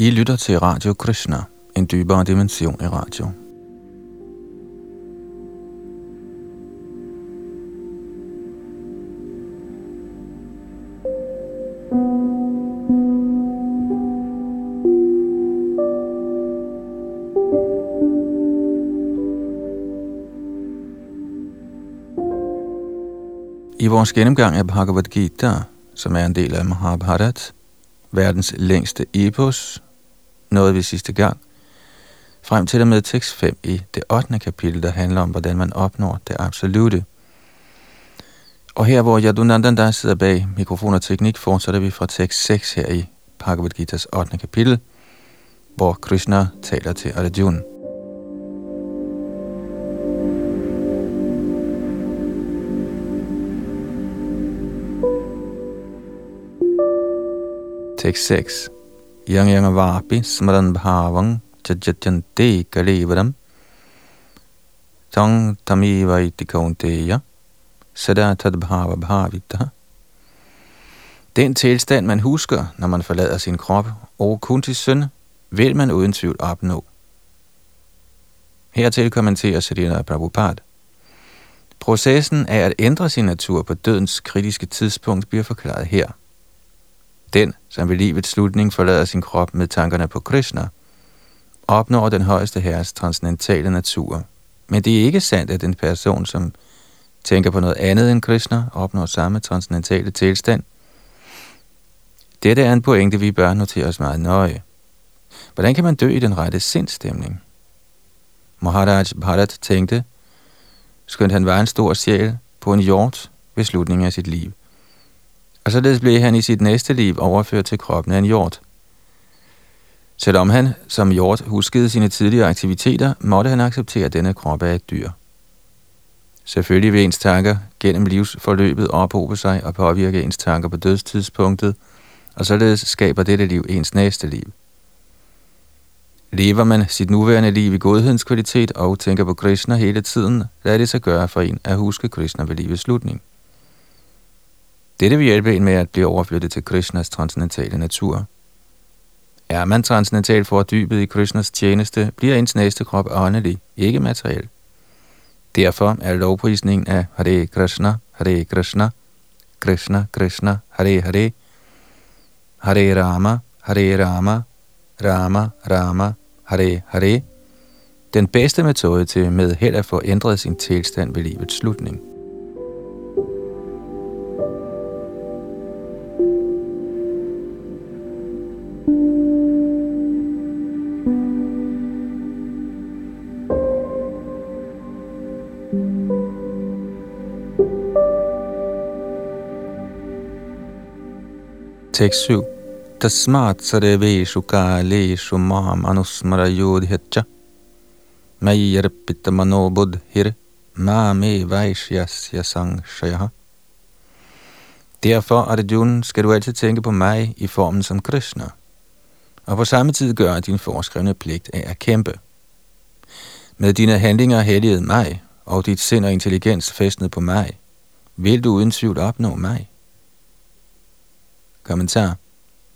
I lytter til Radio Krishna, en dybere dimension i radio. I vores gennemgang af Bhagavad Gita, som er en del af Mahabharat, verdens længste epos, nåede vi sidste gang, frem til og med tekst 5 i det 8. kapitel, der handler om, hvordan man opnår det absolute. Og her, hvor Yadunandan sidder bag mikrofon og teknik, fortsætter vi fra tekst 6 her i Bhagavad Gita's 8. kapitel, hvor Krishna taler til Arjuna. Tekst 6. Yang yang vapi smaran bhavang jajajante kalevaram tang tamiva iti kaunteya sada bhava bhavita. Den tilstand, man husker, når man forlader sin krop, og kun til søn, vil man uden tvivl opnå. Hertil kommenterer Srila Prabhupada. Processen af at ændre sin natur på dødens kritiske tidspunkt bliver forklaret her – den, som ved livets slutning forlader sin krop med tankerne på Krishna, opnår den højeste herres transcendentale natur. Men det er ikke sandt, at en person, som tænker på noget andet end Krishna, opnår samme transcendentale tilstand. Dette er en pointe, vi bør notere os meget nøje. Hvordan kan man dø i den rette sindstemning? Maharaj Bharat tænkte, skønt han var en stor sjæl, på en hjort ved slutningen af sit liv og således blev han i sit næste liv overført til kroppen af en hjort. Selvom han som hjort huskede sine tidligere aktiviteter, måtte han acceptere denne krop af et dyr. Selvfølgelig vil ens tanker gennem livsforløbet ophobe sig og påvirke ens tanker på dødstidspunktet, og således skaber dette liv ens næste liv. Lever man sit nuværende liv i godhedens kvalitet og tænker på Krishna hele tiden, lader det sig gøre for en at huske Krishna ved livets slutning. Dette vil hjælpe en med at blive overflyttet til Krishnas transcendentale natur. Er man transcendentalt fordybet i Krishnas tjeneste, bliver ens næste krop åndelig, ikke materiel. Derfor er lovprisningen af Hare Krishna, Hare Krishna, Krishna Krishna, Hare Hare, Hare Rama, Hare Rama, Rama Rama, Hare Hare, den bedste metode til med held at få ændret sin tilstand ved livets slutning. Tekst 7. Tasmat sarveshu kaleshu mam anusmara yodhyacha Mai yarpita manobudhir mame vaishyasya sangshayaha. Derfor, Arjuna, skal du altid tænke på mig i formen som Krishna, og på samme tid gøre din foreskrevne pligt af at kæmpe. Med dine handlinger helligede mig, og dit sind og intelligens festnet på mig, vil du uden tvivl opnå mig. Kommentar.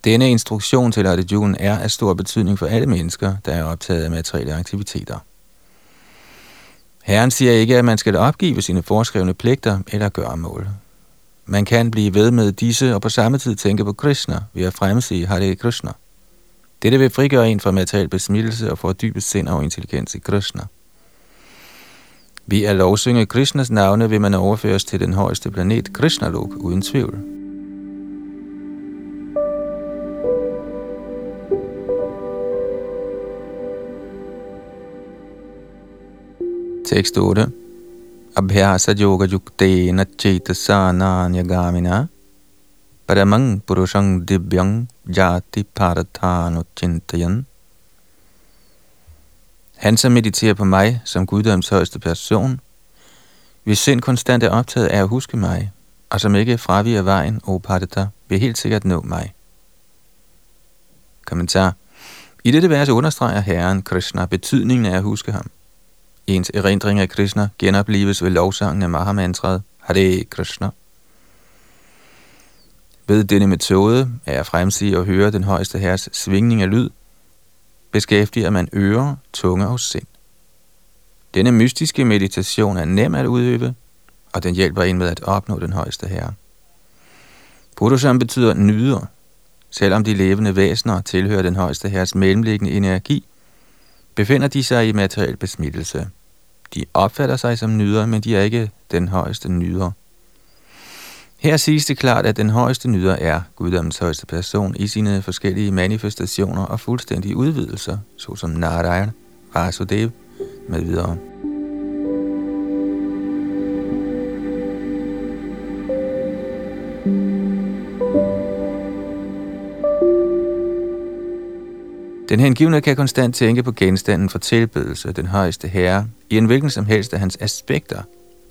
Denne instruktion til Arjuna er af stor betydning for alle mennesker, der er optaget af materielle aktiviteter. Herren siger ikke, at man skal opgive sine foreskrevne pligter eller gøre mål. Man kan blive ved med disse og på samme tid tænke på Krishna ved at fremsige Hare Krishna. Dette vil frigøre en fra materiel besmittelse og fordybe sind og intelligens i Krishna. Ved at lovsynge Krishnas navne vil man overføres til den højeste planet Krishnalok uden tvivl. Tekst 8. Abhyasa yoga yukte na chetasa nanya paramang purushang dibyang jati parathano chintayan. Han, som mediterer på mig som guddoms højeste person, hvis sind konstant er optaget af at huske mig, og som ikke fraviger vejen, o Padata, vil helt sikkert nå mig. Kommentar. I dette vers understreger Herren Krishna betydningen af at huske ham. Ens erindring af Krishna genoplives ved lovsangen af Mahamantraet Hare Krishna. Ved denne metode er at fremsige og høre den højeste herres svingning af lyd, beskæftiger man øre, tunge og sind. Denne mystiske meditation er nem at udøve, og den hjælper en med at opnå den højeste herre. Purusham betyder nyder. Selvom de levende væsener tilhører den højeste herres mellemliggende energi, befinder de sig i materiel besmittelse. De opfatter sig som nyder, men de er ikke den højeste nyder. Her siges det klart, at den højeste nyder er guddommens højeste person i sine forskellige manifestationer og fuldstændige udvidelser, såsom Narayan, Vasudev med videre. Den hengivne kan konstant tænke på genstanden for tilbedelse, den højeste herre, i en hvilken som helst af hans aspekter,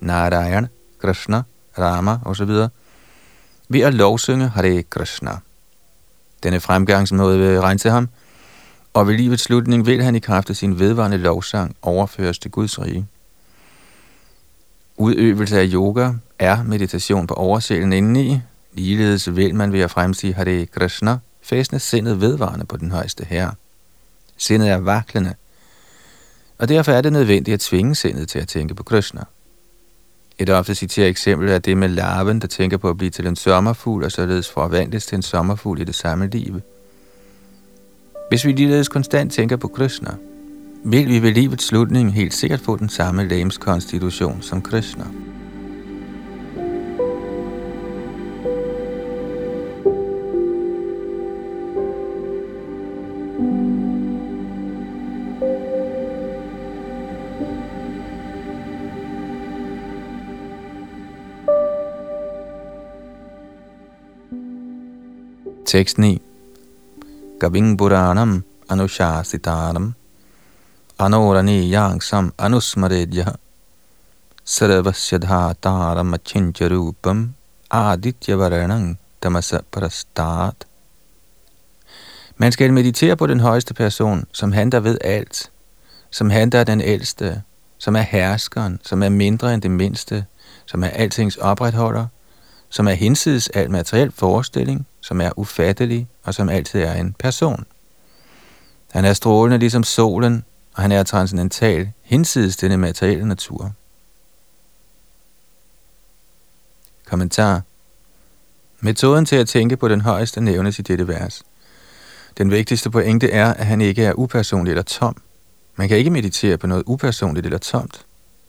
Narayan, Krishna, Rama osv., ved at lovsynge Hare Krishna. Denne fremgangsmåde vil rense ham, og ved livets slutning vil han i kraft af sin vedvarende lovsang overføres til Guds rige. Udøvelse af yoga er meditation på oversælen indeni, ligeledes vil man ved at fremsige Hare Krishna fæstne sindet vedvarende på den højeste herre. Sindet er vaklende, og derfor er det nødvendigt at tvinge sindet til at tænke på Krishna. Et ofte citeret eksempel er det med larven, der tænker på at blive til en sommerfugl, og således forvandles til en sommerfugl i det samme liv. Hvis vi ligeledes konstant tænker på Krishna, vil vi ved livets slutning helt sikkert få den samme lægemskonstitution som Krishna. Tekst 9. Gaving Buranam Anushasitanam Anorani Yangsam Anusmaredya Sarvasya Dhataram Achincha Aditya Varanang Tamasa Parastat Man skal meditere på den højeste person, som han der ved alt, som han der er den ældste, som er herskeren, som er mindre end det mindste, som er altings opretholder, som er hinsides al materiel forestilling, som er ufattelig og som altid er en person. Han er strålende ligesom solen, og han er transcendental, hinsides denne materielle natur. Kommentar Metoden til at tænke på den højeste nævnes i dette vers. Den vigtigste pointe er, at han ikke er upersonlig eller tom. Man kan ikke meditere på noget upersonligt eller tomt.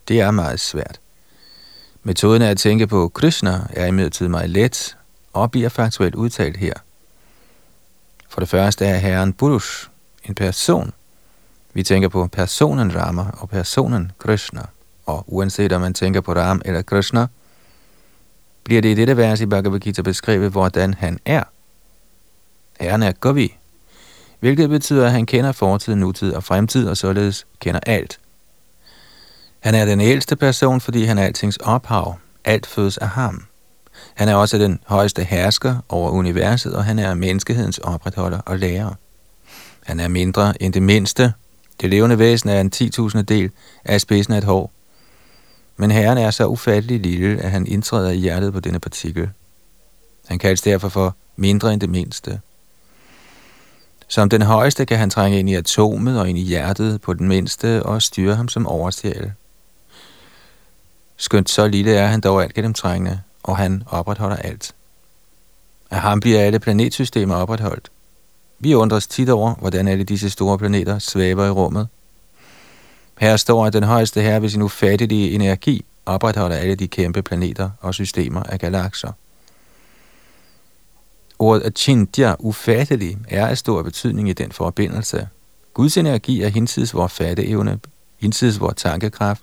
Det er meget svært. Metoden af at tænke på Krishna er imidlertid meget let og bliver faktuelt udtalt her. For det første er herren Purush en person. Vi tænker på personen Rama og personen Krishna. Og uanset om man tænker på Ram eller Krishna, bliver det i dette vers i Bhagavad Gita beskrevet, hvordan han er. Herren er Govi, hvilket betyder, at han kender fortid, nutid og fremtid, og således kender alt. Han er den ældste person, fordi han er altings ophav. Alt fødes af ham. Han er også den højeste hersker over universet, og han er menneskehedens opretholder og lærer. Han er mindre end det mindste. Det levende væsen er en 10.000 del af spidsen af et hår. Men Herren er så ufattelig lille, at han indtræder i hjertet på denne partikel. Han kaldes derfor for mindre end det mindste. Som den højeste kan han trænge ind i atomet og ind i hjertet på den mindste og styre ham som oversjæl. Skønt så lille er han dog alt gennemtrængende, og han opretholder alt. Af ham bliver alle planetsystemer opretholdt. Vi undres tit over, hvordan alle disse store planeter svæver i rummet. Her står, at den højeste herre ved sin ufattelige energi opretholder alle de kæmpe planeter og systemer af galakser. Ordet achintya, ufattelig, er af stor betydning i den forbindelse. Guds energi er hinsides vores fatteevne, hinsides vores tankekraft,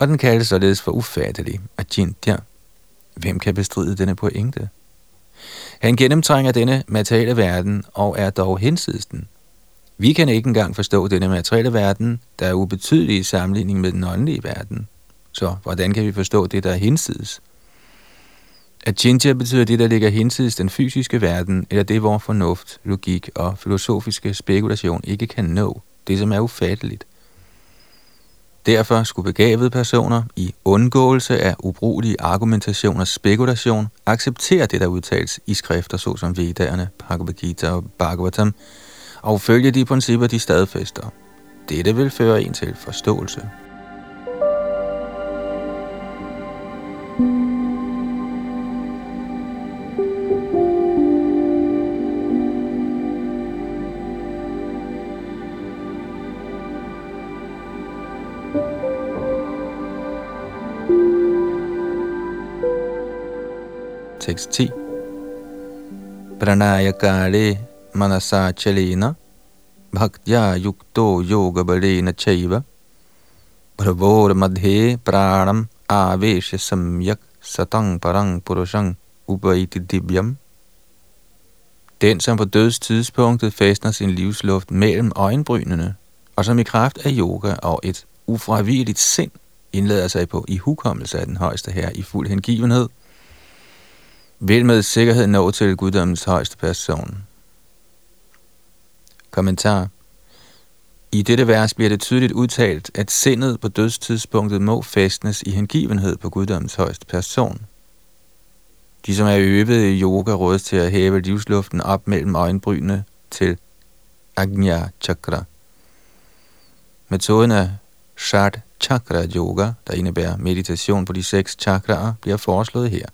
og den kaldes således for ufattelig, achintya. Hvem kan bestride denne pointe? Han gennemtrænger denne materielle verden og er dog hinsides den. Vi kan ikke engang forstå denne materielle verden, der er ubetydelig i sammenligning med den åndelige verden. Så hvordan kan vi forstå det, der er hinsides? Achintya betyder det, der ligger hinsides den fysiske verden, eller det, hvor fornuft, logik og filosofiske spekulation ikke kan nå, det som er ufatteligt. Derfor skulle begavede personer i undgåelse af ubrugelig argumentation og spekulation acceptere det, der udtales i skrifter såsom Vedderne, Bhagavad Gita og Bhagavatam, og følge de principper, de stadfæster. Dette vil føre en til forståelse. Tekst 10 Pranaya kale manasa chalena bhaktya yukto yoga balena chaiva bhavor madhe pranam avesha samyak satang parang purushang upaiti dibyam. Den, som på dødstidspunktet fastner sin livsluft mellem øjenbrynene, og som i kraft af yoga og et ufravigeligt sind indlader sig på i hukommelse af den højeste her i fuld hengivenhed, vil med sikkerhed nå til guddommens højeste person. Kommentar I dette vers bliver det tydeligt udtalt, at sindet på dødstidspunktet må fastnes i hengivenhed på guddommens højeste person. De, som er øvet i yoga, rådes til at hæve livsluften op mellem øjenbrynene til Agnya Chakra. Metoden af Shat Chakra Yoga, der indebærer meditation på de seks chakraer, bliver foreslået her.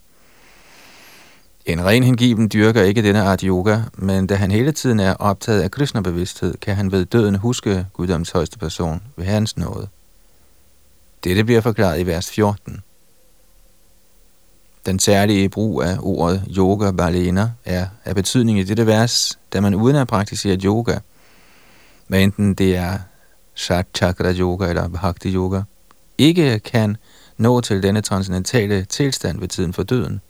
En ren hengiven dyrker ikke denne art yoga, men da han hele tiden er optaget af Krishna-bevidsthed, kan han ved døden huske Guddoms højeste person ved hans nåde. Dette bliver forklaret i vers 14. Den særlige brug af ordet yoga balena er af betydning i dette vers, da man uden at praktisere yoga, hvad enten det er shat chakra yoga eller bhakti yoga, ikke kan nå til denne transcendentale tilstand ved tiden for døden.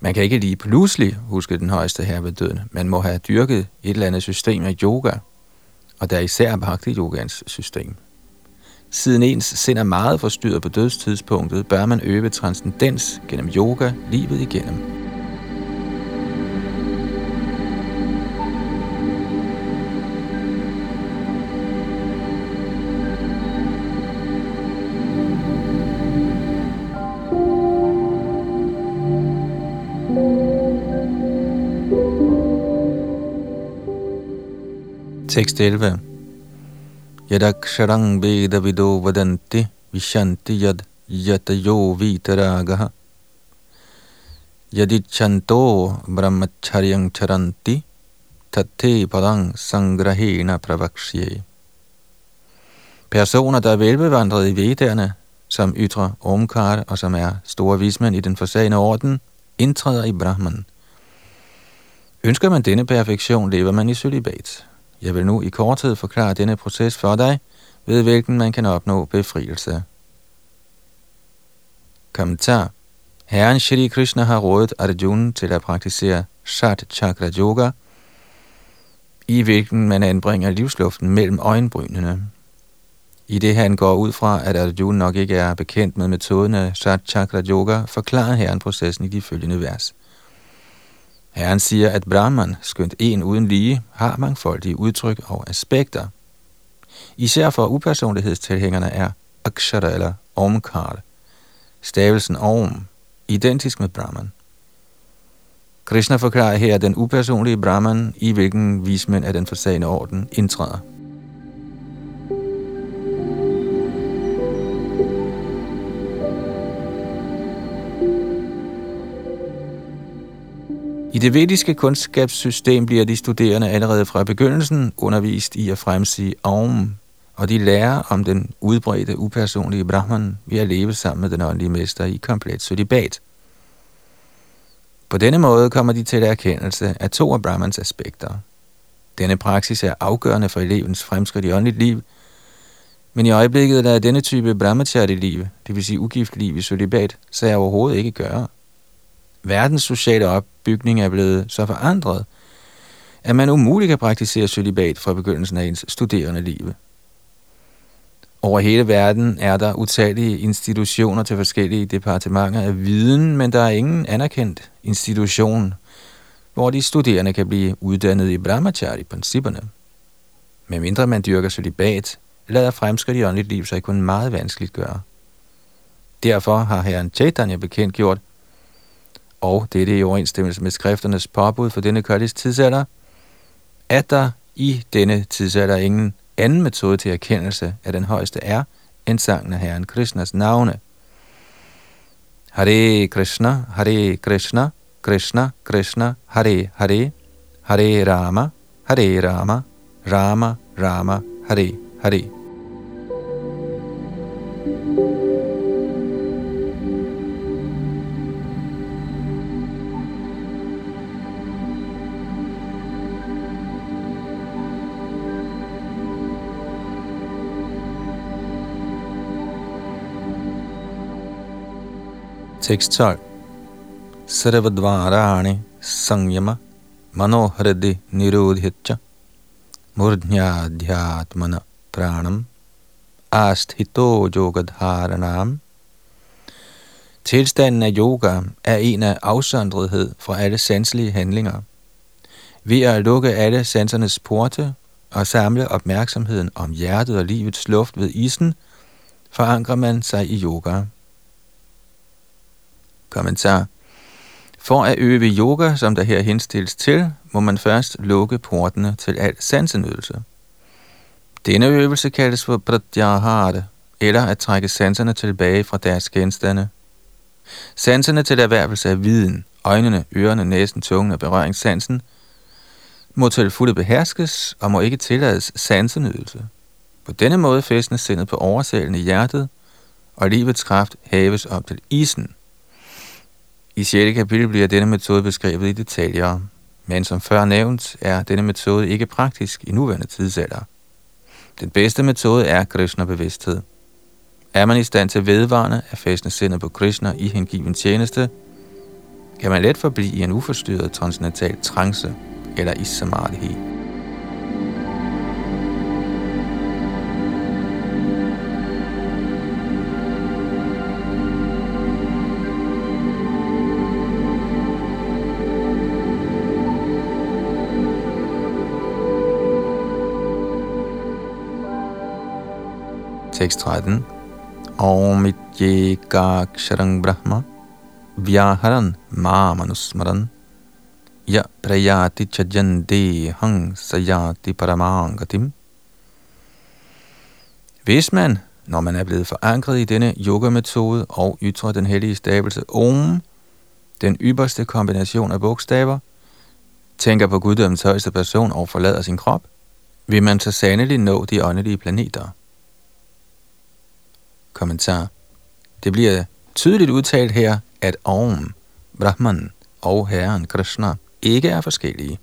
Man kan ikke lige pludselig huske den højeste herre ved døden. Man må have dyrket et eller andet system af yoga, og der er især bhakti yogans system. Siden ens sind er meget forstyrret på dødstidspunktet, bør man øve transcendens gennem yoga livet igennem. Tekst 11. Yadaksharang veda vido vadanti vishanti yad yatayo vitaragaha yadichanto brahmacharyang charanti tatte padang sangrahena pravakshye. Personer, der er velbevandret i vedderne, som ytrer omkar og som er store vismænd i den forsagende orden, indtræder i Brahman. Ønsker man denne perfektion, lever man i sølibat. Jeg vil nu i korthed forklare denne proces for dig, ved hvilken man kan opnå befrielse. Kommentar Herren Shri Krishna har rådet Arjuna til at praktisere Shat Chakra Yoga, i hvilken man anbringer livsluften mellem øjenbrynene. I det han går ud fra, at Arjuna nok ikke er bekendt med metoden af Shat Chakra Yoga, forklarer herren processen i de følgende vers. Herren siger, at Brahman, skønt en uden lige, har mangfoldige udtryk og aspekter. Især for upersonlighedstilhængerne er Akshara eller Omkar, stavelsen Om, identisk med Brahman. Krishna forklarer her den upersonlige Brahman, i hvilken vismænd af den forsagende orden indtræder. I det vediske kundskabssystem bliver de studerende allerede fra begyndelsen undervist i at fremsige Aum, og de lærer om den udbredte upersonlige Brahman ved at leve sammen med den åndelige mester i komplet solibat. På denne måde kommer de til erkendelse af to af Brahmans aspekter. Denne praksis er afgørende for elevens fremskridt i åndeligt liv, men i øjeblikket der er denne type brahmachari-liv, det vil sige ugift liv i solibat, så jeg overhovedet ikke gøre verdens sociale bygning er blevet så forandret, at man umuligt kan praktisere celibat fra begyndelsen af ens studerende liv. Over hele verden er der utallige institutioner til forskellige departementer af viden, men der er ingen anerkendt institution, hvor de studerende kan blive uddannet i brahmachari-principperne. Medmindre man dyrker celibat, lader fremskridt i åndeligt liv sig kun meget vanskeligt gøre. Derfor har herren Chaitanya bekendt gjort, og det er det i overensstemmelse med skrifternes påbud for denne kørtis tidsalder, at der i denne tidsalder ingen anden metode til erkendelse af den højeste er, end sangen af Herren Krishnas navne. Hare Krishna, Hare Krishna, Krishna Krishna, Hare Hare, Hare Rama, Hare Rama, Rama Rama, Hare Hare. Tekst 12. Sarvadvarani Sangyama Manohradi Nirodhitcha Murdhyadhyatmana Pranam Asthito Yogadharanam Tilstanden af yoga er en af afsondrethed fra alle sanselige handlinger. Ved at lukke alle sansernes porte og samle opmærksomheden om hjertet og livets luft ved isen, forankrer man sig i yoga. Kommentar. For at øve yoga, som der her henstilles til, må man først lukke portene til al sansenydelse. Denne øvelse kaldes for pratyahara, eller at trække sanserne tilbage fra deres genstande. Sanserne til erhvervelse af viden, øjnene, ørerne, næsen, tungen og berøringssansen, må til fulde beherskes og må ikke tillades sansenydelse. På denne måde fæstnes sindet på oversælen i hjertet, og livets kraft haves op til isen – i 6. kapitel bliver denne metode beskrevet i detaljer, men som før nævnt er denne metode ikke praktisk i nuværende tidsalder. Den bedste metode er Krishna-bevidsthed. Er man i stand til vedvarende at fastne sindet på Krishna i hengiven tjeneste, kan man let forblive i en uforstyrret transcendental trance eller i samadhi. Tekst 13. Om ityekaksharang brahma vyaharan mamanusmaran ya prayati chajande hang sayati paramangatim. Hvis man, når man er blevet forankret i denne yoga-metode og ytrer den hellige stavelse Om, den ypperste kombination af bogstaver, tænker på guddommens højeste person og forlader sin krop, vil man så sandelig nå de åndelige planeter. Kommentar. Det bliver tydeligt udtalt her, at Om, Brahman og Herren Krishna ikke er forskellige.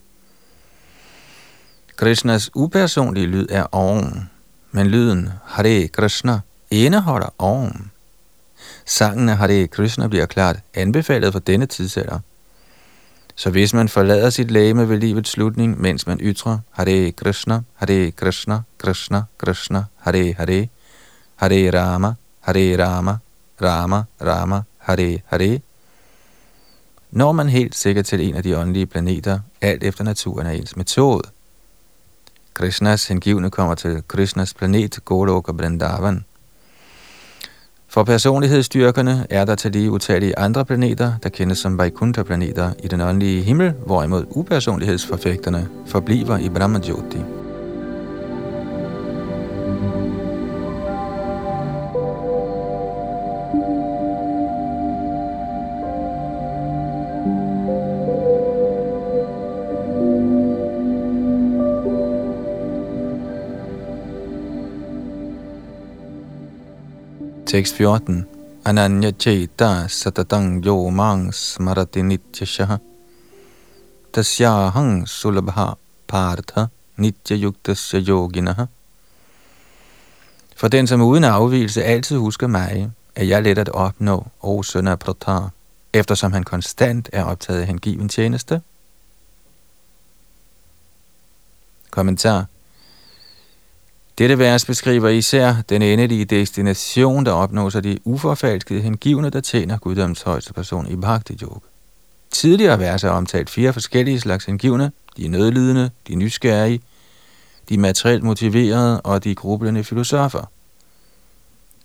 Krishnas upersonlige lyd er Om, men lyden Hare Krishna indeholder Om. Sangen af Hare Krishna bliver klart anbefalet for denne tidsalder. Så hvis man forlader sit læme ved livets slutning, mens man ytrer Hare Krishna, Hare Krishna, Krishna, Krishna, Hare Hare, Hare Rama, Hare Rama, Rama, Rama, Hare Hare, når man helt sikkert til en af de åndelige planeter, alt efter naturen er ens metode. Krishnas hengivne kommer til Krishnas planet Golok og Vrindavan. For personlighedsstyrkerne er der til de utallige andre planeter, der kendes som Vaikuntha-planeter i den åndelige himmel, hvorimod upersonlighedsforfægterne forbliver i Brahmajyoti. 6.14 Ananya Cheta Satatang Yo Mang Smarati Nityashah Tasyahang Sulabha Partha Nitya Yuktasya Yoginah For den, som uden afvielse altid husker mig, er jeg let at opnå, o søn af Pratar, eftersom han konstant er optaget af hengiven tjeneste. Kommentar dette vers beskriver især den endelige destination, der opnås af de uforfalskede hengivne, der tjener guddoms højeste person i Bhakti Yoga. Tidligere vers er omtalt fire forskellige slags hengivne, de nødlidende, de nysgerrige, de materielt motiverede og de grublende filosofer.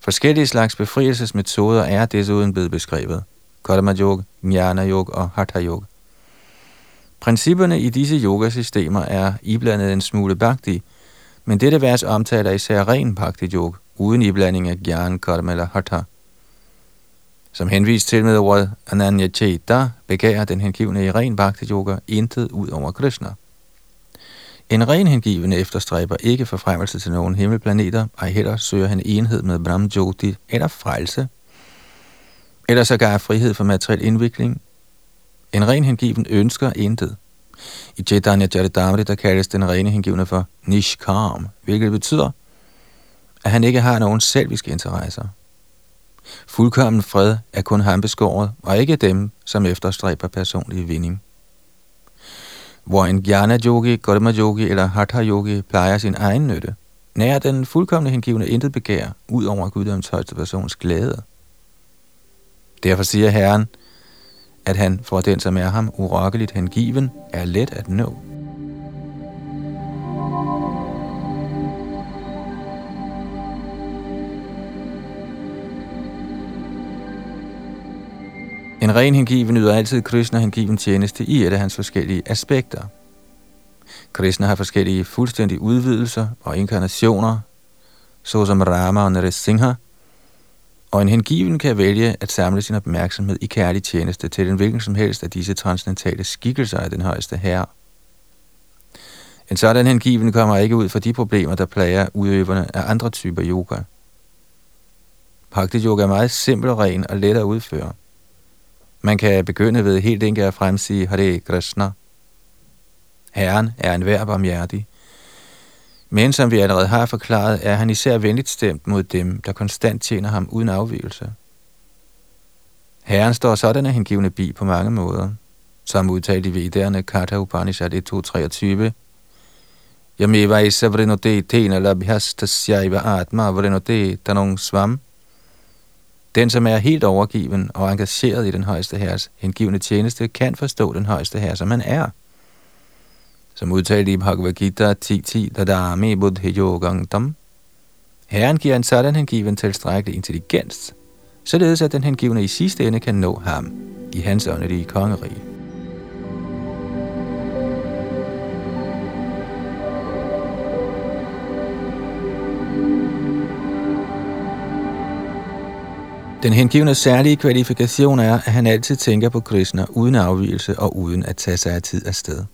Forskellige slags befrielsesmetoder er desuden blevet beskrevet. Karma Yoga, Jnana Yoga og Hatha Yoga. Principperne i disse yogasystemer er iblandet en smule bhakti, men dette vers omtaler især ren bhakti yoga, uden iblanding af gyan, karma eller hatha. Som henvist til med ordet Ananya Cheta, begærer den hengivne i ren bhakti yoga intet ud over Krishna. En ren hengivende efterstræber ikke forfremmelse til nogen himmelplaneter, ej heller søger han enhed med Brahm Jyoti eller frelse, eller sågar frihed for materiel indvikling. En ren hengiven ønsker intet. I Chaitanya Charitamrita kaldes den rene hengivne for Nishkam, hvilket betyder, at han ikke har nogen selviske interesser. Fuldkommen fred er kun ham beskåret, og ikke dem, som efterstræber personlig vinding. Hvor en jnana yogi, karma yogi eller hatha yogi plejer sin egen nytte, nærer den fuldkommende hengivne intet begær, ud over guddoms højste persons glæde. Derfor siger Herren, at han for den, som er ham urokkeligt hengiven, er let at nå. En ren hengiven yder altid Krishna hengiven tjeneste i et af hans forskellige aspekter. Krishna har forskellige fuldstændige udvidelser og inkarnationer, såsom Rama og Narasimha, og en hengiven kan vælge at samle sin opmærksomhed i kærlig tjeneste til den hvilken som helst af disse transcendentale skikkelser af den højeste herre. En sådan hengiven kommer ikke ud for de problemer, der plager udøverne af andre typer yoga. Praktisk yoga er meget simpel og ren og let at udføre. Man kan begynde ved helt enkelt at fremsige Hare Krishna. Herren er en værb omhjertig. Men som vi allerede har forklaret, er han især venligt stemt mod dem, der konstant tjener ham uden afvigelse. Herren står sådan af hengivende bi på mange måder, som udtalt i Vedderne Katha Upanishad 1.2.23. Yameva isa vrinote tena labhyastasya atma vrinote tanong svam. Den, som er helt overgiven og engageret i den højeste herres hengivende tjeneste, kan forstå den højeste herre, som han er. Som udtalt i Bhagavad Gita 10.10, Dadami Buddhi Yogangtam. Herren giver en sådan hengiven tilstrækkelig intelligens, således at den hengivne i sidste ende kan nå ham i hans åndelige kongerige. Den hengivne særlige kvalifikation er, at han altid tænker på Krishna uden afvielse og uden at tage sig af tid afsted.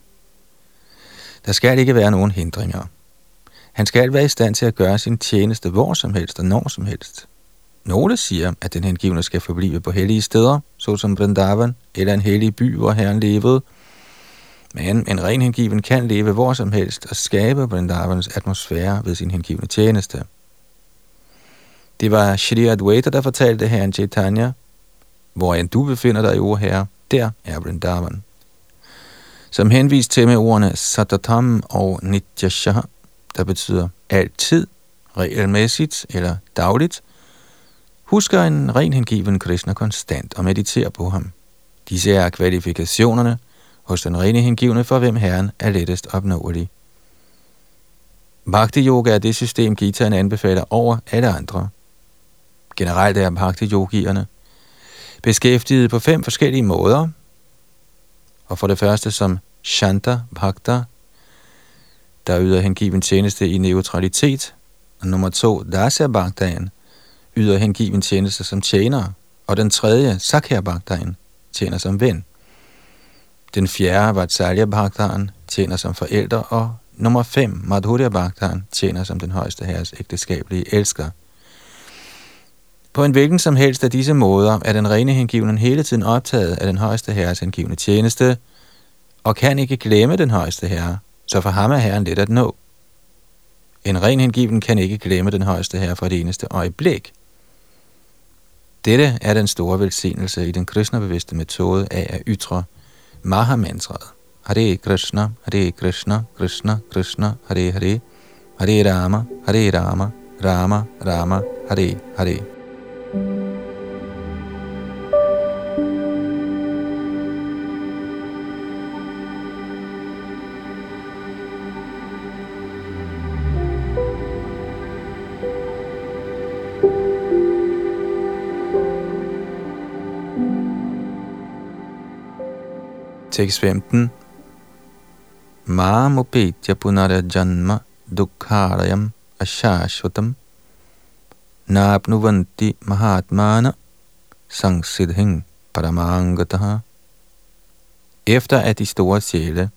Der skal ikke være nogen hindringer. Han skal være i stand til at gøre sin tjeneste hvor som helst og når som helst. Nogle siger, at den hengivne skal forblive på hellige steder, såsom Vrindavan, eller en hellig by, hvor Herren levede. Men en ren hengiven kan leve hvor som helst og skabe Vrindavans atmosfære ved sin hengivne tjeneste. Det var Shri Adwaita, der fortalte herren Chaitanya, hvor end du befinder dig, o herre, der er Vrindavan. Som henvist til med ordene Satatam og Nityasha, der betyder altid, regelmæssigt eller dagligt, husker en ren hengiven Krishna konstant og mediterer på ham. Disse er kvalifikationerne hos den rene hengivne, for hvem Herren er lettest opnåelig. Bhakti Yoga er det system, Gitaen anbefaler over alle andre – Generelt er bhakti-yogierne beskæftiget på fem forskellige måder. Og for det første som Shanta Bhakta, der yder hengiven tjeneste i neutralitet. Og nummer to, Dasya Bhaktaen, yder hengiven tjeneste som tjener. Og den tredje, Sakya Bhaktaen, tjener som ven. Den fjerde, Vatsalya Bhaktaen, tjener som forælder, Og nummer fem, Madhurya Bhaktaen, tjener som den højeste herres ægteskabelige elsker. På en hvilken som helst af disse måder er den rene hengivnen hele tiden optaget af den højeste herres hengivne tjeneste, og kan ikke glemme den højeste herre, så for ham er herren let at nå. En ren hengiven kan ikke glemme den højeste herre for det eneste øjeblik. Dette er den store velsignelse i den kristnebevidste metode af at ytre Mahamantraet. Hare Krishna, Hare Krishna, Krishna Krishna, Hare Hare, Hare Rama, Hare Rama, Rama Rama, Hare Hare. Tekst 15. Mamupetya punara janma dukharayam ashashvatam Nabnuvanti mahatmana sangsidhing paramangataha. Efter at de store sjæle,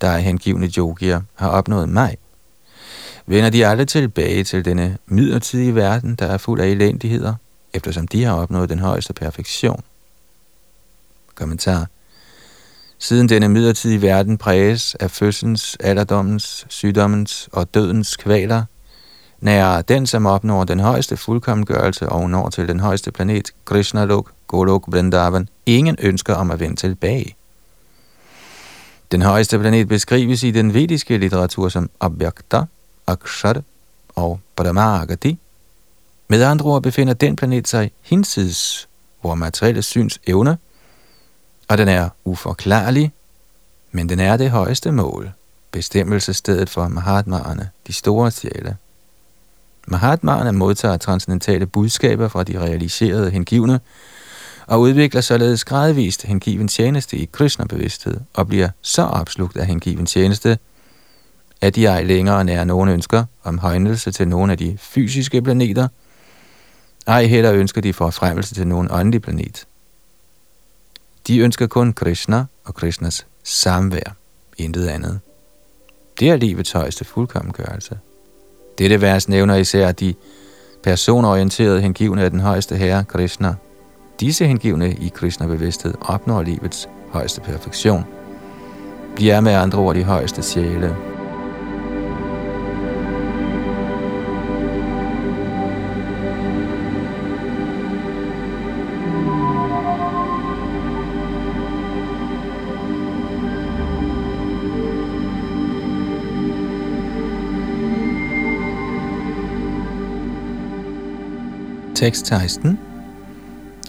der er hengivne yogier, har opnået mig, vender de alle tilbage til denne midlertidige verden, der er fuld af elendigheder, eftersom de har opnået den højeste perfektion. Kommentar. Siden denne midlertidige verden præges af fødselens, alderdommens, sygdommens og dødens kvaler, nærer den, som opnår den højeste fuldkommengørelse og når til den højeste planet, Krishna Lok, Golok, Vrindavan, ingen ønsker om at vende tilbage. Den højeste planet beskrives i den vediske litteratur som Abhyakta, Akshar og Paramagati. Med andre ord befinder den planet sig hinsides, hvor materielle syns evne, og den er uforklarlig, men den er det højeste mål, bestemmelsestedet for Mahatmaerne, de store sjæle. Mahatmaerne modtager transcendentale budskaber fra de realiserede hengivne, og udvikler således gradvist hengiven tjeneste i Krishna-bevidsthed, og bliver så opslugt af hengiven tjeneste, at de ej længere nærer nogen ønsker om højnelse til nogle af de fysiske planeter, ej heller ønsker de forfremmelse til nogen åndelig planet. De ønsker kun Krishna og Krishnas samvær, intet andet. Det er livets højeste fuldkommengørelse. Dette vers nævner især de personorienterede hengivne af den højeste herre, Krishna. Disse hengivne i Krishna-bevidsthed opnår livets højeste perfektion. De er med andre ord de højeste sjæle. Tekst 16.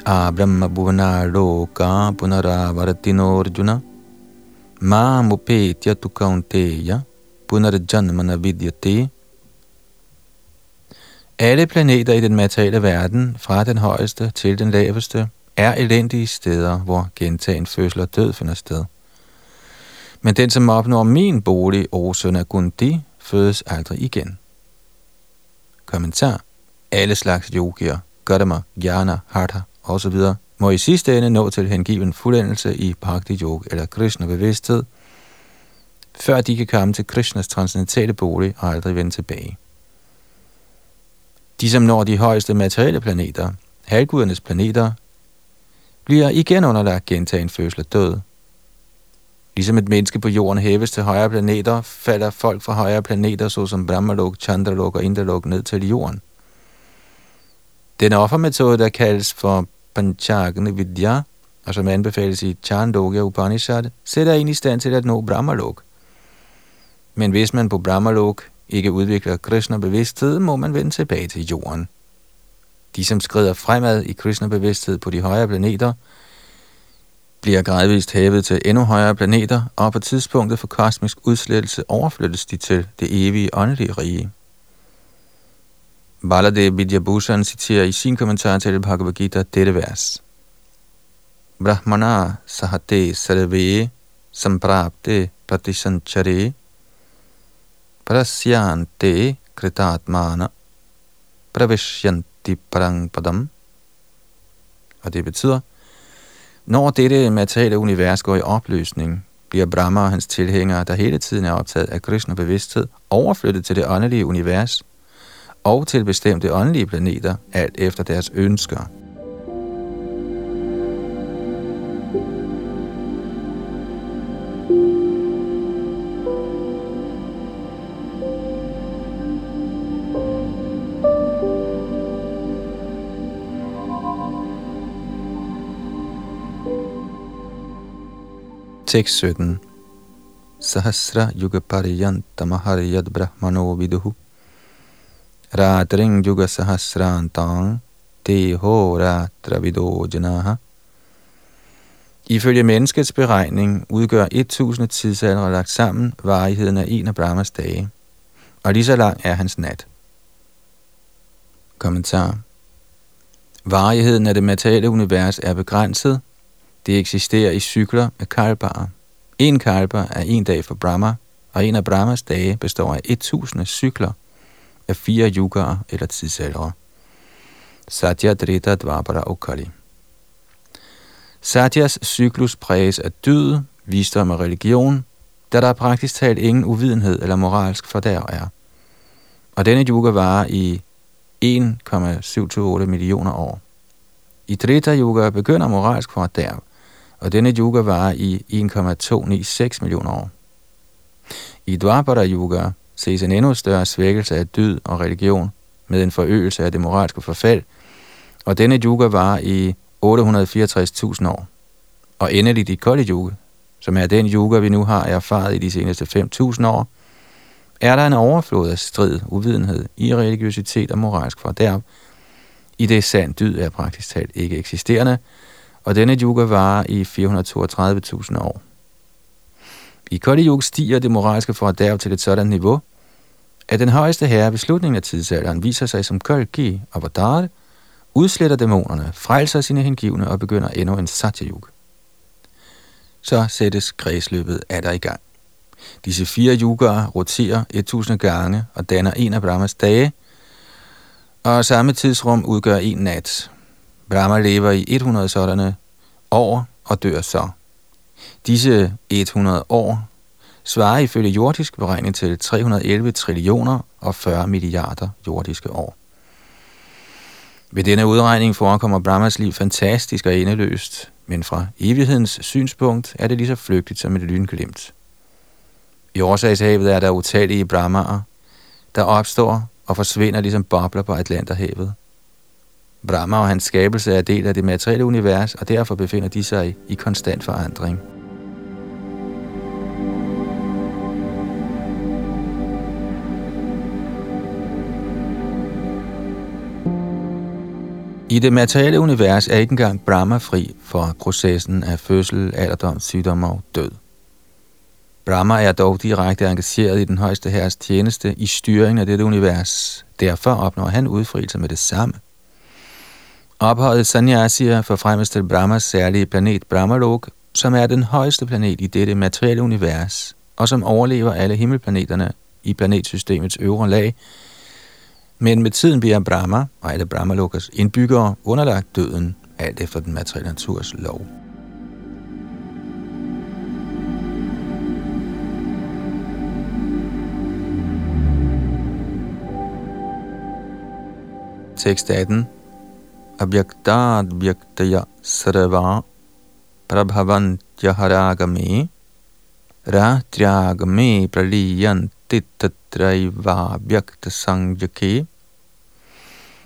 Abrahma bhuvana loka punaravartinorjuna mamupetya tu kaunteya punarjanmana vidyate. Alle planeter i den materielle verden, fra den højeste til den laveste, er elendige steder, hvor gentagen fødsel og død finder sted. Men den, som opnår min bolig, o søn af Gundi, fødes aldrig igen. Kommentar alle slags yogier, Gautama, Jnana, Hatha osv., må i sidste ende nå til hengiven fuldendelse i Bhakti Yoga eller Krishna bevidsthed, før de kan komme til Krishnas transcendentale bolig og aldrig vende tilbage. De, som når de højeste materielle planeter, halvgudernes planeter, bliver igen underlagt gentagen fødsel og død. Ligesom et menneske på jorden hæves til højere planeter, falder folk fra højere planeter, såsom Brahmalok, Chandralok og Indalok, ned til jorden – den offermetode, der kaldes for Panchagni Vidya, og som anbefales i Chandogya Upanishad, sætter en i stand til at nå Brahmalok. Men hvis man på Brahmalok ikke udvikler Krishna-bevidsthed, må man vende tilbage til jorden. De, som skrider fremad i Krishna-bevidsthed på de højere planeter, bliver gradvist hævet til endnu højere planeter, og på tidspunktet for kosmisk udslettelse overflyttes de til det evige åndelige rige. Baladev Vidyabhushan citerer i sin kommentar til Bhagavad Gita dette vers. Brahmana sahate sarve samprapte pratisanchare prasyante kritatmana pravishyanti parangpadam. Og det betyder, når dette materielle univers går i opløsning, bliver Brahma og hans tilhængere, der hele tiden er optaget af Krishna bevidsthed, overflyttet til det åndelige univers – og til bestemte åndelige planeter, alt efter deres ønsker. Tekst 17 Sahasra Yuga Pariyanta Maharyad Brahmano Viduhu Ratring Yuga Sahasrantang Deho Ratra Vidojanaha. Ifølge menneskets beregning udgør 1000 tidsalder lagt sammen varigheden af en af Brahmas dage, og lige så lang er hans nat. Kommentar Varigheden af det materielle univers er begrænset. Det eksisterer i cykler med kalbarer. En kalpa er en dag for Brahma, og en af Brahmas dage består af 1000 cykler af fire yugaer eller tidsalder. Satya, Drita, Dvapara og Kali. Satyas cyklus præges af dyd, visdom og religion, da der er praktisk talt ingen uvidenhed eller moralsk fordærv er. Og denne yuga varer i 1,728 millioner år. I Trita Yuga begynder moralsk fordærv, og denne yuga varer i 1,296 millioner år. I Dwapara Yuga ses en endnu større svækkelse af dyd og religion med en forøgelse af det moralske forfald, og denne yuga var i 864.000 år. Og endelig i Kali Yuga, som er den yuga, vi nu har erfaret i de seneste 5.000 år, er der en overflod af strid, uvidenhed, i religiøsitet og moralsk fordærv, i det sand dyd er praktisk talt ikke eksisterende, og denne yuga varer i 432.000 år. I Kali Yuga stiger det moralske fordærv til et sådan niveau, at den højeste herre ved slutningen af tidsalderen viser sig som Kalki Avatar, udsletter dæmonerne, frelser sine hengivne og begynder endnu en Satya Så sættes kredsløbet af der i gang. Disse fire yugaer roterer 1000 gange og danner en af Brahmas dage, og samme tidsrum udgør en nat. Brahma lever i 100 sådanne år og dør så. Disse 100 år svarer ifølge jordisk beregning til 311 trillioner og 40 milliarder jordiske år. Ved denne udregning forekommer Brahmas liv fantastisk og endeløst, men fra evighedens synspunkt er det lige så flygtigt som et lynglimt. I årsagshavet er der utallige brahmaer, der opstår og forsvinder ligesom bobler på Atlanterhavet. Brahma og hans skabelse er del af det materielle univers, og derfor befinder de sig i konstant forandring. I det materielle univers er ikke engang Brahma fri for processen af fødsel, alderdom, sygdom og død. Brahma er dog direkte engageret i den højeste herres tjeneste i styringen af dette univers. Derfor opnår han udfrielse med det samme. Ophøjet Sanyasier forfremmes til Brahmas særlige planet Brahmalok, som er den højeste planet i dette materielle univers, og som overlever alle himmelplaneterne i planetsystemets øvre lag, men med tiden bliver Brahma og alle Brahmalokas indbyggere underlagt døden, alt efter den materielle naturs lov. Tekst 18 Abhyaktad Bhyaktaya Sarva Prabhavantya Haragame Ratriagame Praliyanti Tatraiva Bhyakta Sangjake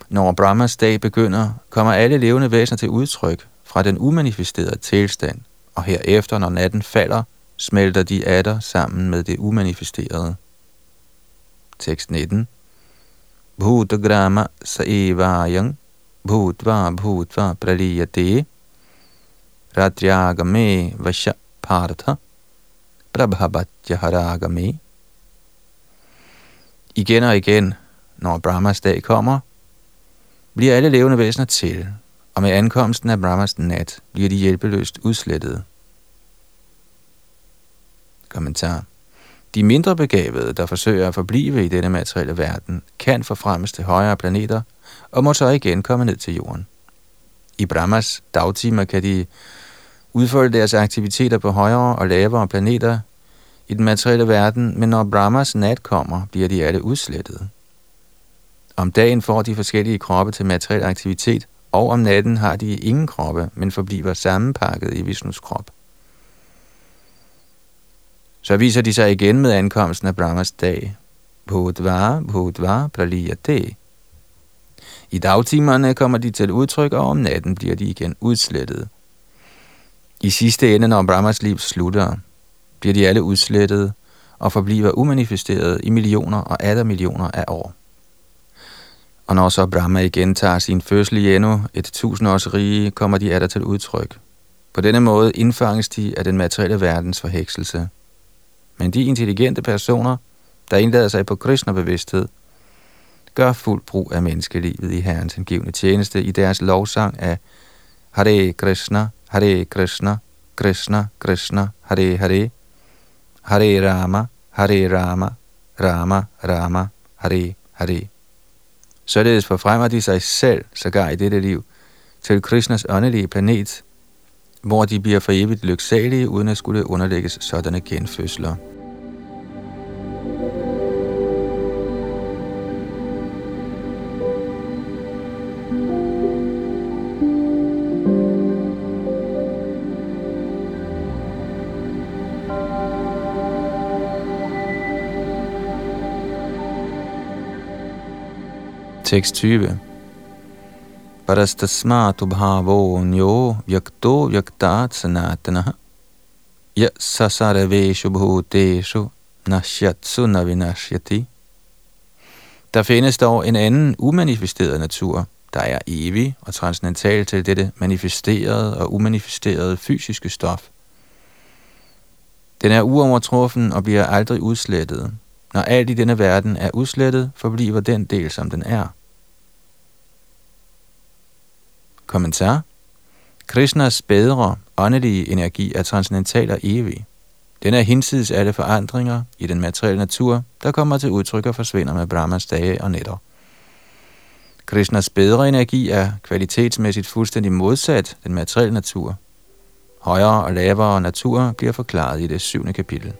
når Brahmas dag begynder, kommer alle levende væsener til udtryk fra den umanifesterede tilstand, og herefter, når natten falder, smelter de atter sammen med det umanifesterede. Tekst 19 Bhutagrama saevayang bhutva bhutva praliyate ratyagame vasha partha Prabhabatjaharagame Igen og igen, når Brahmas dag kommer, bliver alle levende væsener til, og med ankomsten af Brahmas nat bliver de hjælpeløst udslettet. Kommentar. De mindre begavede, der forsøger at forblive i denne materielle verden, kan forfremmes til højere planeter og må så igen komme ned til jorden. I Brahmas dagtimer kan de udfolde deres aktiviteter på højere og lavere planeter i den materielle verden, men når Brahmas nat kommer, bliver de alle udslettet. Om dagen får de forskellige kroppe til materiel aktivitet, og om natten har de ingen kroppe, men forbliver sammenpakket i Vishnus krop. Så viser de sig igen med ankomsten af Brahmas dag. Bhudva, Bhudva, Praliyate. I dagtimerne kommer de til udtryk, og om natten bliver de igen udslettet. I sidste ende, når Brahmas liv slutter, bliver de alle udslettet og forbliver umanifesteret i millioner og atter millioner af år. Og når så Brahma igen tager sin fødsel i endnu et tusindårsrige, kommer de atter til udtryk. På denne måde indfanges de af den materielle verdens forhekselse. Men de intelligente personer, der indlader sig på Krishna-bevidsthed, gør fuld brug af menneskelivet i Herrens hengivne tjeneste i deres lovsang af Hare Krishna, Hare Krishna, Krishna Krishna, Hare Hare, Hare Rama, Hare Rama, Rama Rama, Hare Hare. Således forfremmer de sig selv, sågar i dette liv, til Krishnas åndelige planet, hvor de bliver for evigt lyksalige, uden at skulle underlægges sådanne genfødsler. Tekst 20. Parastasmatu bhavo nyo vyakto vyaktat sanatana ya sasaraveshu bhuteshu nashyatsu navinashyati. Der findes dog en anden umanifesteret natur, der er evig og transcendental til dette manifesterede og umanifesterede fysiske stof. Den er uovertruffen og bliver aldrig udslettet. Når alt i denne verden er udslettet, forbliver den del, som den er. Kommentar. Krishnas bedre åndelige energi er transcendental og evig. Den er hinsides alle forandringer i den materielle natur, der kommer til udtryk og forsvinder med Brahmas dage og nætter. Krishnas bedre energi er kvalitetsmæssigt fuldstændig modsat den materielle natur. Højere og lavere natur bliver forklaret i det syvende kapitel.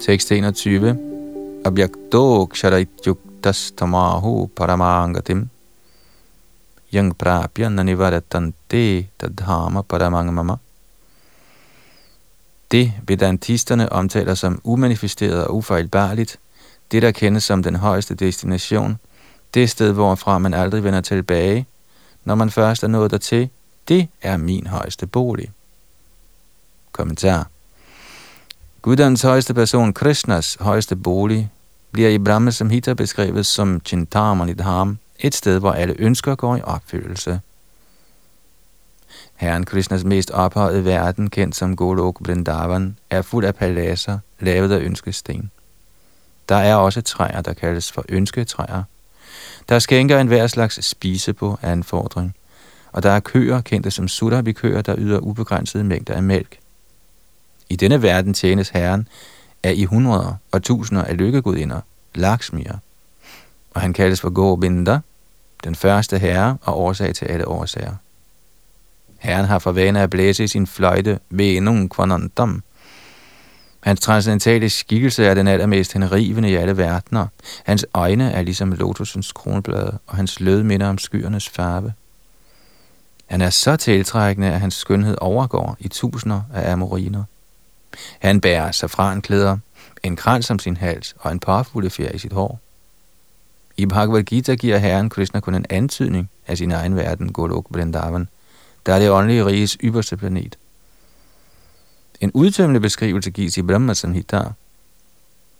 Tekst 21. Abhyakto ksharaityuktas tamahu paramangatim yang prapya nanivaratante tadhama paramangmama. Det vedantisterne omtaler som umanifesteret og ufejlbarligt, det der kendes som den højeste destination, det sted, hvorfra man aldrig vender tilbage, når man først er nået dertil, det er min højeste bolig. Kommentar Gudans højeste person, Krishnas højeste bolig, bliver i Brahma Samhita beskrevet som Chintamani Dham, et sted, hvor alle ønsker går i opfyldelse. Herren Krishnas mest ophøjede verden, kendt som Golok Vrindavan, er fuld af paladser, lavet af ønskesten. Der er også træer, der kaldes for ønsketræer. Der skænker en hver slags spise på anfordring, og der er køer, kendte som sudabikøer, der yder ubegrænsede mængder af mælk. I denne verden tjenes Herren af i hundreder og tusinder af lykkegudinder, Lakshmier. Og han kaldes for Govinda, den første herre og årsag til alle årsager. Herren har for vane at blæse i sin fløjte ved nogen kvanantam. Hans transcendentale skikkelse er den allermest henrivende i alle verdener. Hans øjne er ligesom lotusens kronblade, og hans lød minder om skyernes farve. Han er så tiltrækkende, at hans skønhed overgår i tusinder af amoriner. Han bærer safranklæder, en krans om sin hals og en parfuglefjer i sit hår. I Bhagavad Gita giver Herren Krishna kun en antydning af sin egen verden, Golok Vrindavan, der er det åndelige riges ypperste planet. En udtømmende beskrivelse gives i Brahma Samhita.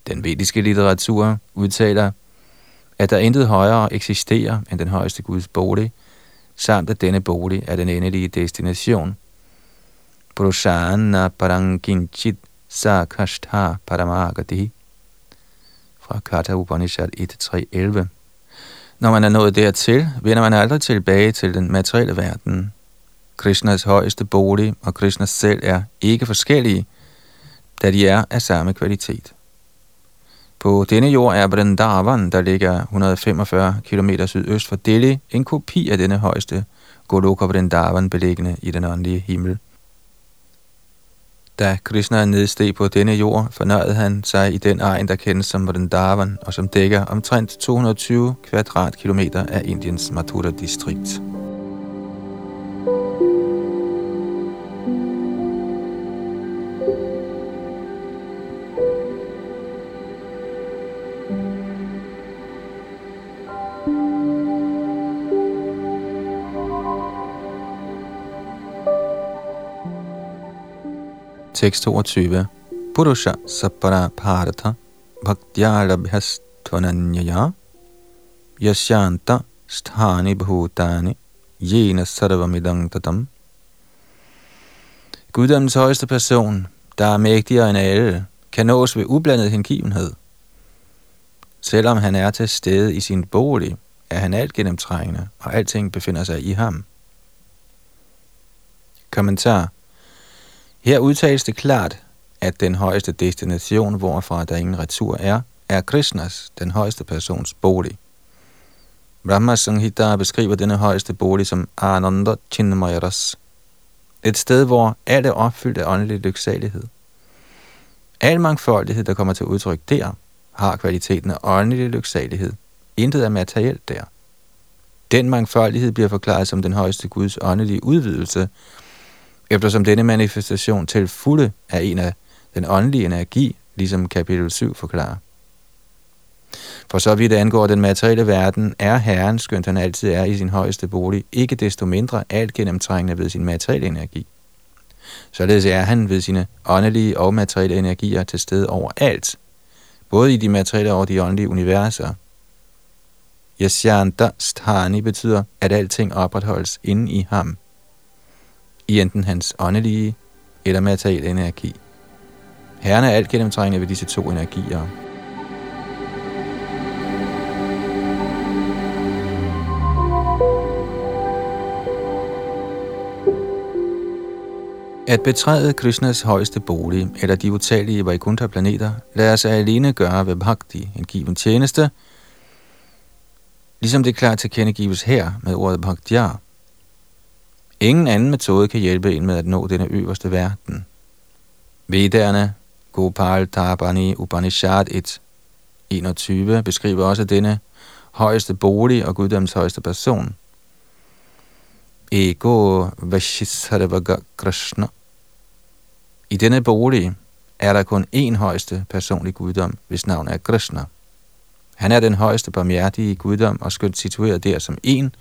Den vediske litteratur udtaler, at der intet højere eksisterer end den højeste Guds bolig, samt at denne bolig er den endelige destination – Purushana parankinchit sakashtha paramagati fra Katha Upanishad 1.3.11. Når man er nået dertil, vender man aldrig tilbage til den materielle verden. Krishnas højeste bolig og Krishnas selv er ikke forskellige, da de er af samme kvalitet. På denne jord er Vrindavan, der ligger 145 km sydøst for Delhi, en kopi af denne højeste Goloka Vrindavan beliggende i den åndelige himmel. Da Krishna nedsteg på denne jord, fornøjede han sig i den egen, der kendes som Vrindavan, og som dækker omtrent 220 kvadratkilometer af Indiens Mathura-distrikt. Tekst 22. Purusha sapara parata bhaktyalabhyas tvananyaya yasyanta sthani bhutani jena sarvamidang tatam. Guddommens højeste person, der er mægtigere end alle, kan nås ved ublandet hengivenhed. Selvom han er til stede i sin bolig, er han alt gennemtrængende, og alting befinder sig i ham. Kommentar. Her udtales det klart, at den højeste destination, hvorfra der ingen retur er, er Krishnas, den højeste persons bolig. Brahma Sanghita beskriver denne højeste bolig som Ananda Chinmayaras, et sted, hvor alt er opfyldt af åndelig lyksalighed. Al mangfoldighed, der kommer til udtryk der, har kvaliteten af åndelig lyksalighed. Intet er materielt der. Den mangfoldighed bliver forklaret som den højeste Guds åndelige udvidelse, eftersom denne manifestation til fulde er en af den åndelige energi, ligesom kapitel 7 forklarer. For så vidt angår den materielle verden, er Herren, skønt han altid er i sin højeste bolig, ikke desto mindre alt gennemtrængende ved sin materielle energi. Således er han ved sine åndelige og materielle energier til stede overalt, både i de materielle og de åndelige universer. Yasyanta Sthani betyder, at alting opretholdes inde i ham, i enten hans åndelige eller materielle energi. Herren er alt gennemtrængende ved disse to energier. At betræde Krishnas højeste bolig, eller de utallige Vaikuntha-planeter, lader sig alene gøre ved bhakti, en given tjeneste, ligesom det klart tilkendegives her med ordet bhaktiar, Ingen anden metode kan hjælpe en med at nå denne øverste verden. Vedderne, Gopal Tabani Upanishad 1, 21 beskriver også denne højeste bolig og guddoms højeste person. Ego Vashisarvaga Krishna – i denne bolig er der kun én højeste personlig guddom, hvis navn er Krishna. Han er den højeste barmhjertige guddom og skønt situeret der som en,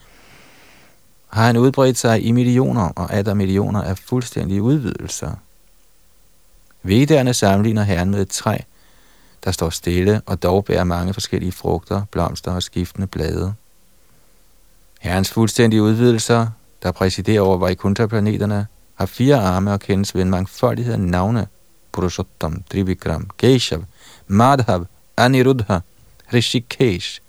har han udbredt sig i millioner og atter millioner af fuldstændige udvidelser. Vedderne sammenligner herren med et træ, der står stille og dog bærer mange forskellige frugter, blomster og skiftende blade. Herrens fuldstændige udvidelser, der præsiderer over Vaikuntha-planeterne, har fire arme og kendes ved en mangfoldighed af navne. Purushottam, Trivikram, Keshav, Madhav, Aniruddha, Rishikesh,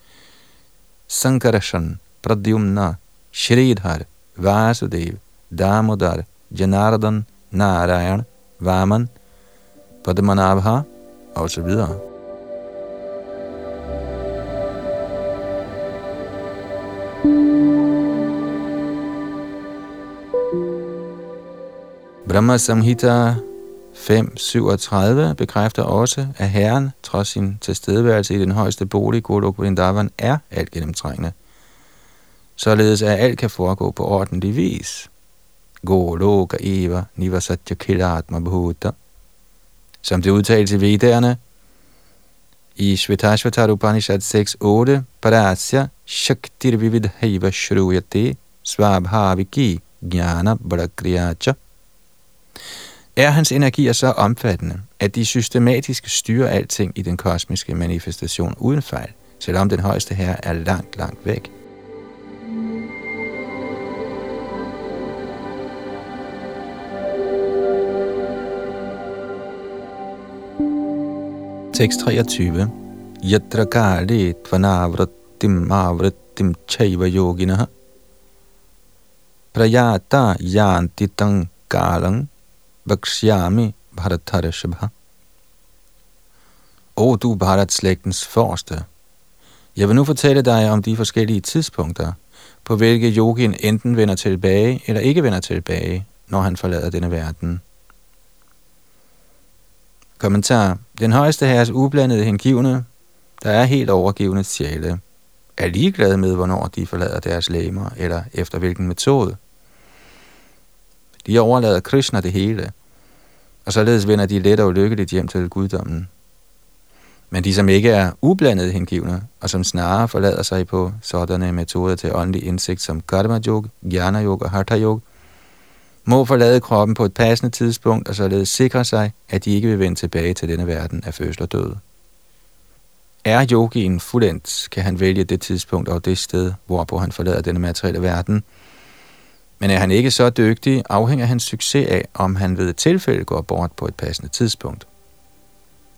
Sankarashan, Pradyumna, Shridhar, Vasudev, Damodar, Janardan, Narayan, Vaman, Padmanabha og så videre. Brahma Samhita 5.37 bekræfter også, at Herren, trods sin tilstedeværelse i den højeste bolig, Golok Vrindavan, er alt gennemtrængende. Således at alt kan foregå på ordentlig vis. Goloka Eva Nivasatya Kilatma Bhuta. Som det udtales i Vedderne, i Shvetashvatar Upanishad 6.8, Parasya Shaktir Vividhaiva Shruyate Svabhaviki Jnana Bhadakriyacha er hans energier så omfattende, at de systematisk styrer alting i den kosmiske manifestation uden fejl, selvom den højeste herre er langt, langt væk. Tekst 23. Yatra kali tvanavrattim avrattim chaiva yoginaha prayata yanti tang kalang Vakshyami Bharatarashabha. O du Bharat-slægtens forste, jeg vil nu fortælle dig om de forskellige tidspunkter, på hvilke yogin enten vender tilbage eller ikke vender tilbage, når han forlader denne verden. Kommentar. Den højeste herres ublandede hengivne, der er helt overgivende sjæle, er ligeglade med, hvornår de forlader deres læmer, eller efter hvilken metode. De overlader Krishna det hele, og således vender de let og lykkeligt hjem til guddommen. Men de, som ikke er ublandede hengivne, og som snarere forlader sig på sådanne metoder til åndelig indsigt som karma yoga, jnana yoga og hatha yoga, må forlade kroppen på et passende tidspunkt og således sikre sig, at de ikke vil vende tilbage til denne verden af fødsel og død. Er yogien fuldendt, kan han vælge det tidspunkt og det sted, hvorpå han forlader denne materielle verden – men er han ikke så dygtig, afhænger hans succes af, om han ved et tilfælde går bort på et passende tidspunkt.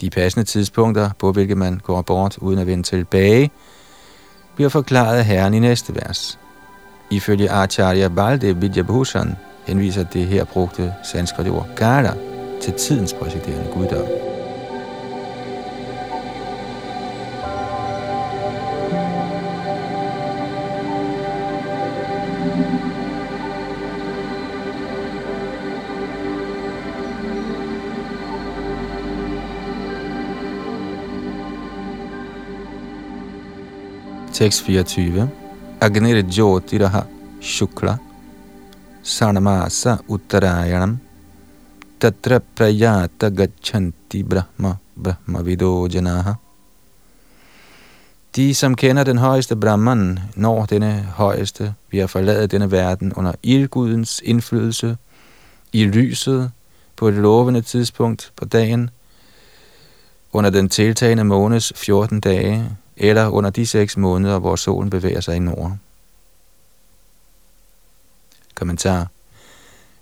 De passende tidspunkter, på hvilke man går bort uden at vende tilbage, bliver forklaret af Herren i næste vers. Ifølge Acharya Balde Vidyabhushan henviser det her brugte sanskrit ord Gala til tidens præsiderende guddom. Tekst 24. Agnir Jyotiraha Shukla Sarnamasa Uttarayanam Tatra Prayata Gachanti Brahma Brahma Vido Janaha De, som kender den højeste Brahman, når denne højeste vi har forladet denne verden under ildgudens indflydelse, i lyset, på et lovende tidspunkt på dagen, under den tiltagende måneds 14 dage, eller under de seks måneder, hvor solen bevæger sig i nord. Kommentar.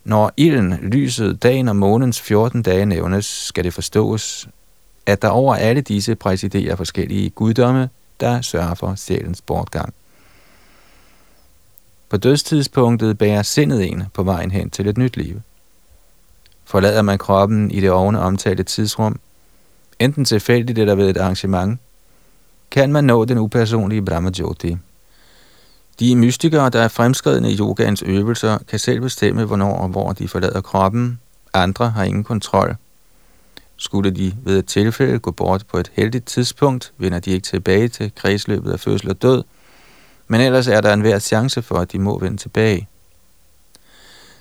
Når ilden, lyset, dagen og månens 14 dage nævnes, skal det forstås, at der over alle disse præsiderer forskellige guddomme, der sørger for sjælens bortgang. På dødstidspunktet bærer sindet en på vejen hen til et nyt liv. Forlader man kroppen i det ovne omtalte tidsrum, enten tilfældigt eller ved et arrangement, kan man nå den upersonlige Brahmajoti. De mystikere, der er fremskredne i yogaens øvelser, kan selv bestemme, hvornår og hvor de forlader kroppen. Andre har ingen kontrol. Skulle de ved et tilfælde gå bort på et heldigt tidspunkt, vender de ikke tilbage til kredsløbet af fødsel og død, men ellers er der en hver chance for, at de må vende tilbage.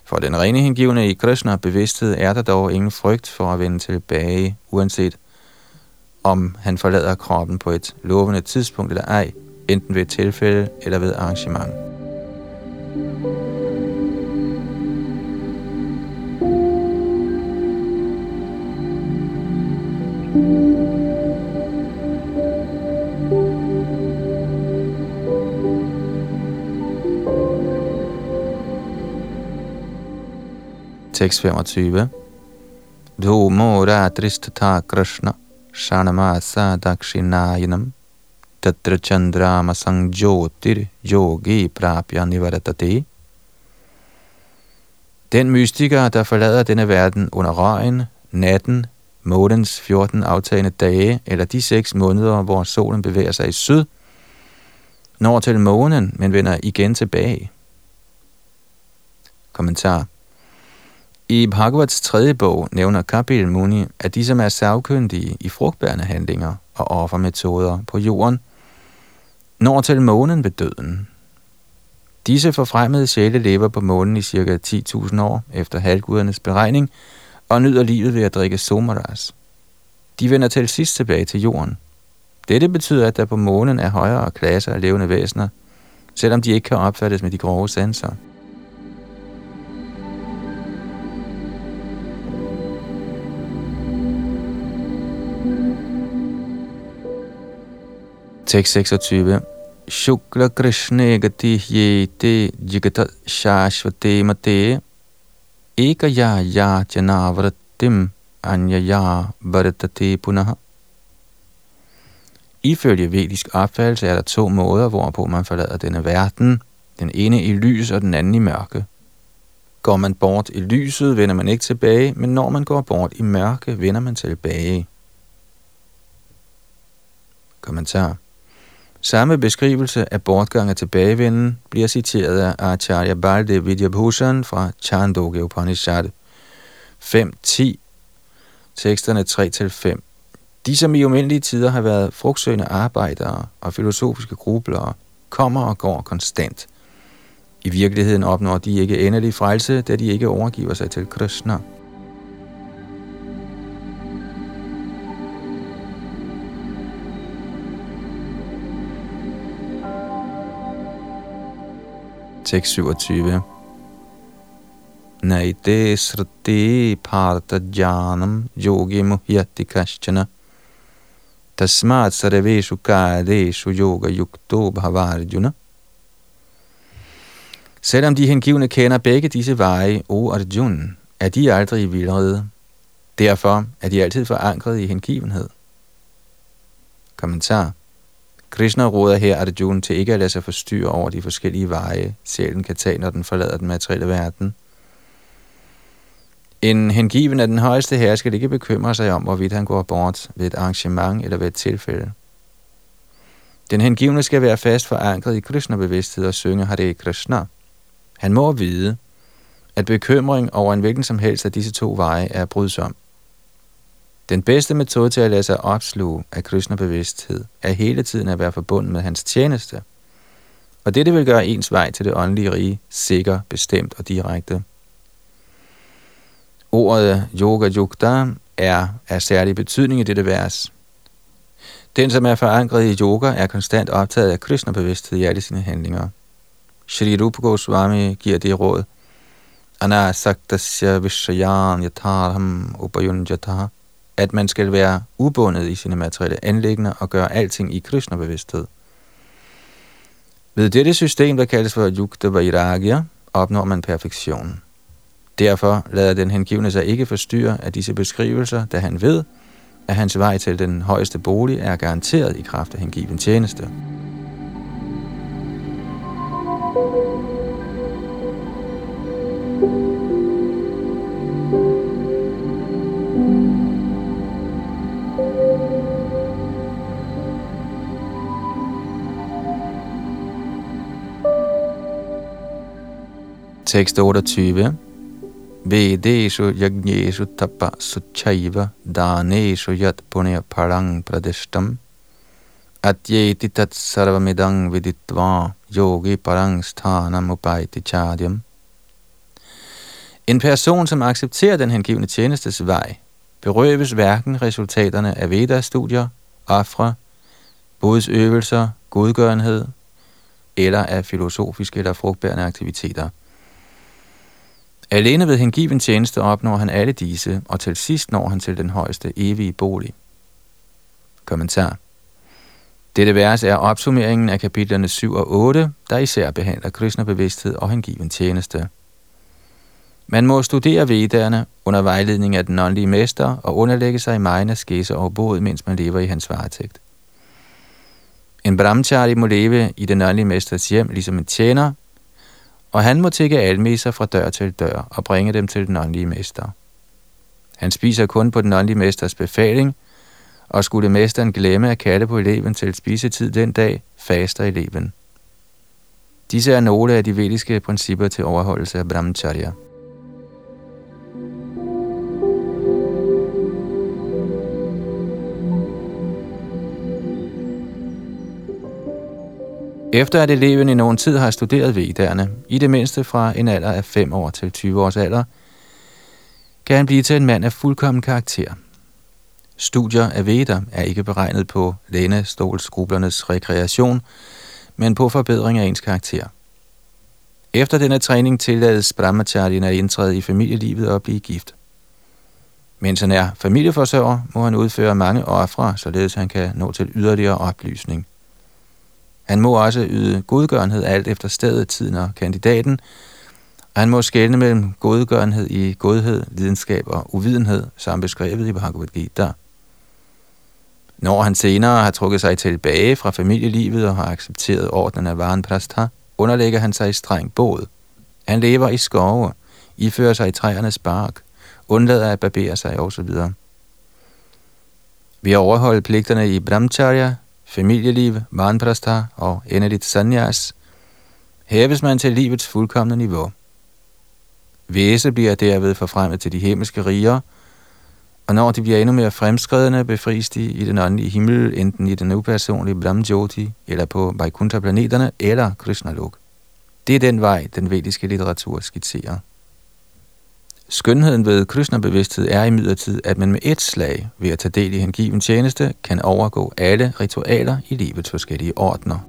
For den rene hengivne i Krishna bevidsthed er der dog ingen frygt for at vende tilbage, uanset om han forlader kroppen på et lovende tidspunkt eller ej, enten ved et tilfælde eller ved arrangement. Tekst 25. Dhomo tristata Krishna Shanamasa Dakshinayanam Tatra Chandrama Sangjyotir Yogi Prapya Nivaratati Den mystiker, der forlader denne verden under røgen, natten, månens 14 aftagende dage, eller de 6 måneder, hvor solen bevæger sig i syd, når til månen, men vender igen tilbage. Kommentar i Bhagavats tredje bog nævner Kapil Muni, at de, som er savkyndige i frugtbærende handlinger og offermetoder på jorden, når til månen ved døden. Disse forfremmede sjæle lever på månen i cirka 10.000 år efter halvgudernes beregning og nyder livet ved at drikke somaras. De vender til sidst tilbage til jorden. Dette betyder, at der på månen er højere klasser af levende væsener, selvom de ikke kan opfattes med de grove sanser. Tekst 26. Shukla Krishna gati yete jigata shashvate mate ekaya ya janavratim anyaya bharatate punaha. Ifølge vedisk opfattelse er der to måder, hvorpå man forlader denne verden. Den ene i lys og den anden i mørke. Går man bort i lyset, vender man ikke tilbage, men når man går bort i mørke, vender man tilbage. Kommentar Samme beskrivelse af bortgang og tilbagevenden bliver citeret af Acharya Balde Vidyabhushan fra Chandogya Upanishad 5.10, teksterne 3-5. De, som i umindelige tider har været frugtsøgende arbejdere og filosofiske grublere, kommer og går konstant. I virkeligheden opnår de ikke endelig frelse, da de ikke overgiver sig til Krishna. Tekst 27. Naite srti parta janam yogi muhyati kaschana tasmat sarveshu kadeshu yoga yukto bhavarjuna. Selvom de hengivne kender begge disse veje, o Arjun, er de aldrig i vildrede. Derfor er de altid forankret i hengivenhed. Kommentar Krishna råder her Arjuna til ikke at lade sig forstyrre over de forskellige veje, sjælen kan tage, når den forlader den materielle verden. En hengiven af den højeste herre skal ikke bekymre sig om, hvorvidt han går bort ved et arrangement eller ved et tilfælde. Den hengivne skal være fast forankret i Krishna-bevidsthed og synge Hare Krishna. Han må vide, at bekymring over en hvilken som helst af disse to veje er brydsom. Den bedste metode til at lade sig opsluge af Krishna-bevidsthed er hele tiden at være forbundet med hans tjeneste. Og dette vil gøre ens vej til det åndelige rige sikker, bestemt og direkte. Ordet yoga yukta er af særlig betydning i dette vers. Den, som er forankret i yoga, er konstant optaget af Krishna-bevidsthed i alle sine handlinger. Shri Rupa Goswami giver det råd, Anasaktasya Vishayan Yatarham Upayunjataha, at man skal være ubundet i sine materielle anlæggende og gøre alting i Krishna-bevidsthed. Ved dette system, der kaldes for Yukta Vairagya, opnår man perfektion. Derfor lader den hengivne sig ikke forstyrre af disse beskrivelser, da han ved, at hans vej til den højeste bolig er garanteret i kraft af hengiven tjeneste. Tekst 28 Vedeshu yagneshu tapa suchaiva daneshu yat punya parang pradeshtam. Atyeti tat sarvamidang viditva yogi parang sthanam upaiti chadyam. En person, som accepterer den hengivne tjenestes vej, berøves hverken resultaterne af Veda-studier, ofre, bodsøvelser, godgørenhed eller af filosofiske eller frugtbærende aktiviteter – Alene ved hengiven tjeneste opnår han alle disse, og til sidst når han til den højeste evige bolig. Kommentar Dette vers er opsummeringen af kapitlerne 7 og 8, der især behandler Krishna-bevidsthed og hengiven tjeneste. Man må studere vedderne under vejledning af den åndelige mester og underlægge sig i megen skæse og bod, mens man lever i hans varetægt. En brahmachari må leve i den åndelige mesters hjem ligesom en tjener, og han må tække almesser fra dør til dør og bringe dem til den åndelige mester. Han spiser kun på den åndelige mesters befaling, og skulle mesteren glemme at kalde på eleven til spisetid den dag, faster eleven. Disse er nogle af de vediske principper til overholdelse af brahmacharya. Efter at eleven i nogen tid har studeret vedderne, i det mindste fra en alder af 5 år til 20 års alder, kan han blive til en mand af fuldkommen karakter. Studier af veder er ikke beregnet på lænestolsgrublernes rekreation, men på forbedring af ens karakter. Efter denne træning tillades brahmacharyen at indtræde i familielivet og blive gift. Mens han er familieforsørger, må han udføre mange ofre, således han kan nå til yderligere oplysning. Han må også yde godgørenhed alt efter stedet, tiden og kandidaten, og han må skelne mellem godgørenhed i godhed, videnskab og uvidenhed, som beskrevet i Bhagavad Gita. Når han senere har trukket sig tilbage fra familielivet og har accepteret ordenen af Varen Prastha, underlægger han sig i streng båd. Han lever i skove, ifører sig i træernes bark, undlader at barbere sig osv. Ved at overholde pligterne i brahmacharya, familieliv, manprastha og endeligt sanyas, hæves man til livets fuldkommende niveau. Væse bliver derved forfremmet til de himmelske riger, og når de bliver endnu mere fremskredende, befries de i den åndelige himmel, enten i den upersonlige Brahmjoti, eller på Vaikuntha-planeterne, eller Krishna-lok. Det er den vej, den vediske litteratur skitserer. Skønheden ved Krishna-bevidsthed er imidlertid, at man med et slag ved at tage del i hengiven tjeneste kan overgå alle ritualer i livets forskellige ordner.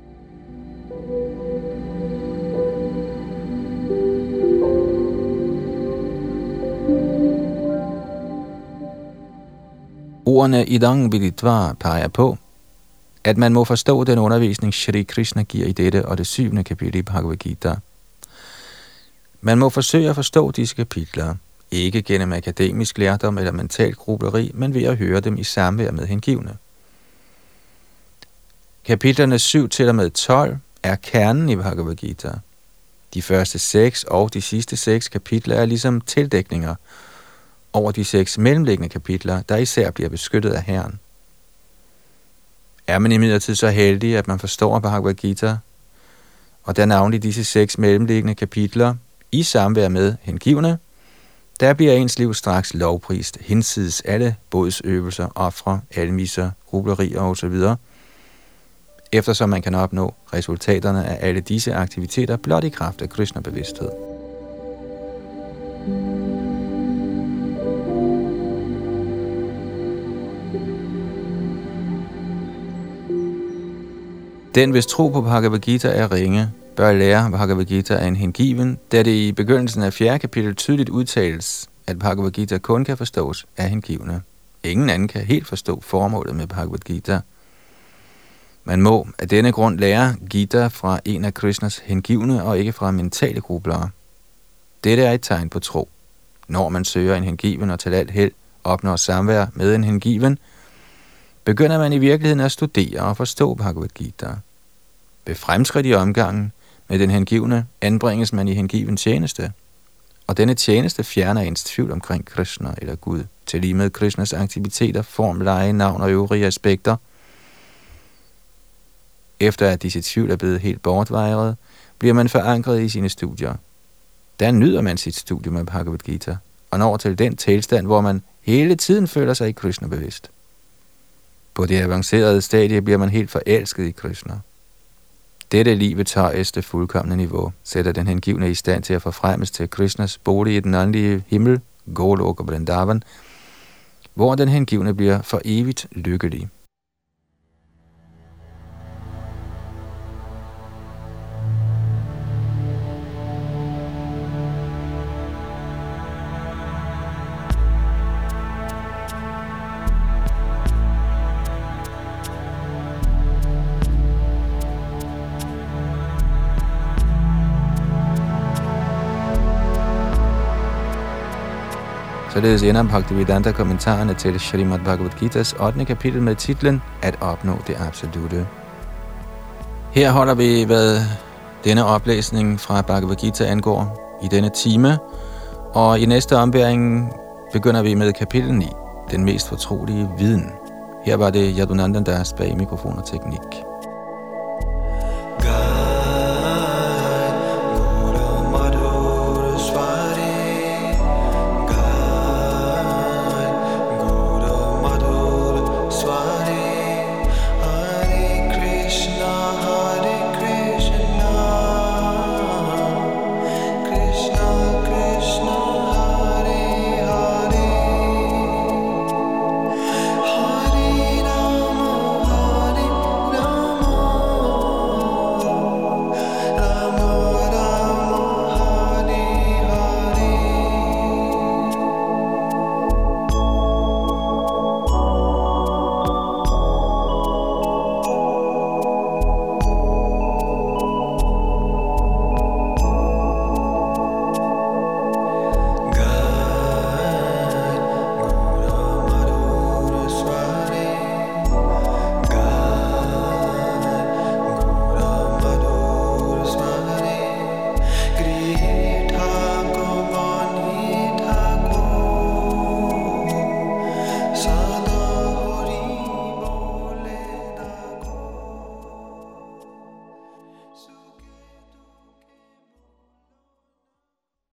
Ordene Idang Viditva peger på, at man må forstå den undervisning, Shri Krishna giver i dette og det syvende kapitel i Bhagavad Gita. Man må forsøge at forstå disse kapitler – ikke gennem akademisk lærdom eller mental grubleri, men ved at høre dem i samvær med hengivne. Kapitlerne 7 til og med 12 er kernen i Bhagavad Gita. De første seks og de sidste seks kapitler er ligesom tildækninger over de seks mellemliggende kapitler, der især bliver beskyttet af Herren. Er man imidlertid så heldig, at man forstår Bhagavad Gita, og der navnlig disse seks mellemliggende kapitler i samvær med hengivne, der bliver ens liv straks lovprist, hinsides alle bådsøvelser, ofre, almiser, rublerier osv., eftersom man kan opnå resultaterne af alle disse aktiviteter blot i kraft af Krishna-bevidsthed. Den, hvis tro på Bhagavad Gita er ringe, bør lære Bhagavad Gita af en hengiven, da det i begyndelsen af 4. kapitel tydeligt udtales, at Bhagavad Gita kun kan forstås af hengivne. Ingen anden kan helt forstå formålet med Bhagavad Gita. Man må af denne grund lære Gita fra en af Krishnas hengivne og ikke fra mentale grublere. Dette er et tegn på tro. Når man søger en hengiven og til alt held opnår samvær med en hengiven, begynder man i virkeligheden at studere og forstå Bhagavad Gita. Ved fremskridt i omgangen med den hengivne anbringes man i hengiven tjeneste, og denne tjeneste fjerner ens tvivl omkring Krishna eller Gud, til lige med Krishnas aktiviteter, form, leje, navn og øvrige aspekter. Efter at disse tvivl er blevet helt bortvejret, bliver man forankret i sine studier. Der nyder man sit studium af Bhagavad Gita, og når til den tilstand, hvor man hele tiden føler sig i Krishna bevidst. På det avancerede stadie bliver man helt forelsket i Krishna. Dette livets højeste fuldkommende niveau sætter den hengivne i stand til at forfremmes til Krishnas bolig i den åndelige himmel, Golok og Vrindavan, hvor den hengivne bliver for evigt lykkelig. Således ender Bhaktivedanta kommentarerne til Srimad Bhagavad Gita's 8. kapitel med titlen At opnå det absolute. Her holder vi, hvad denne oplæsning fra Bhagavad Gita angår i denne time, og i næste ombæring begynder vi med kapitel 9, den mest fortrolige viden. Her var det Yadunandan, der bag mikrofon og teknik.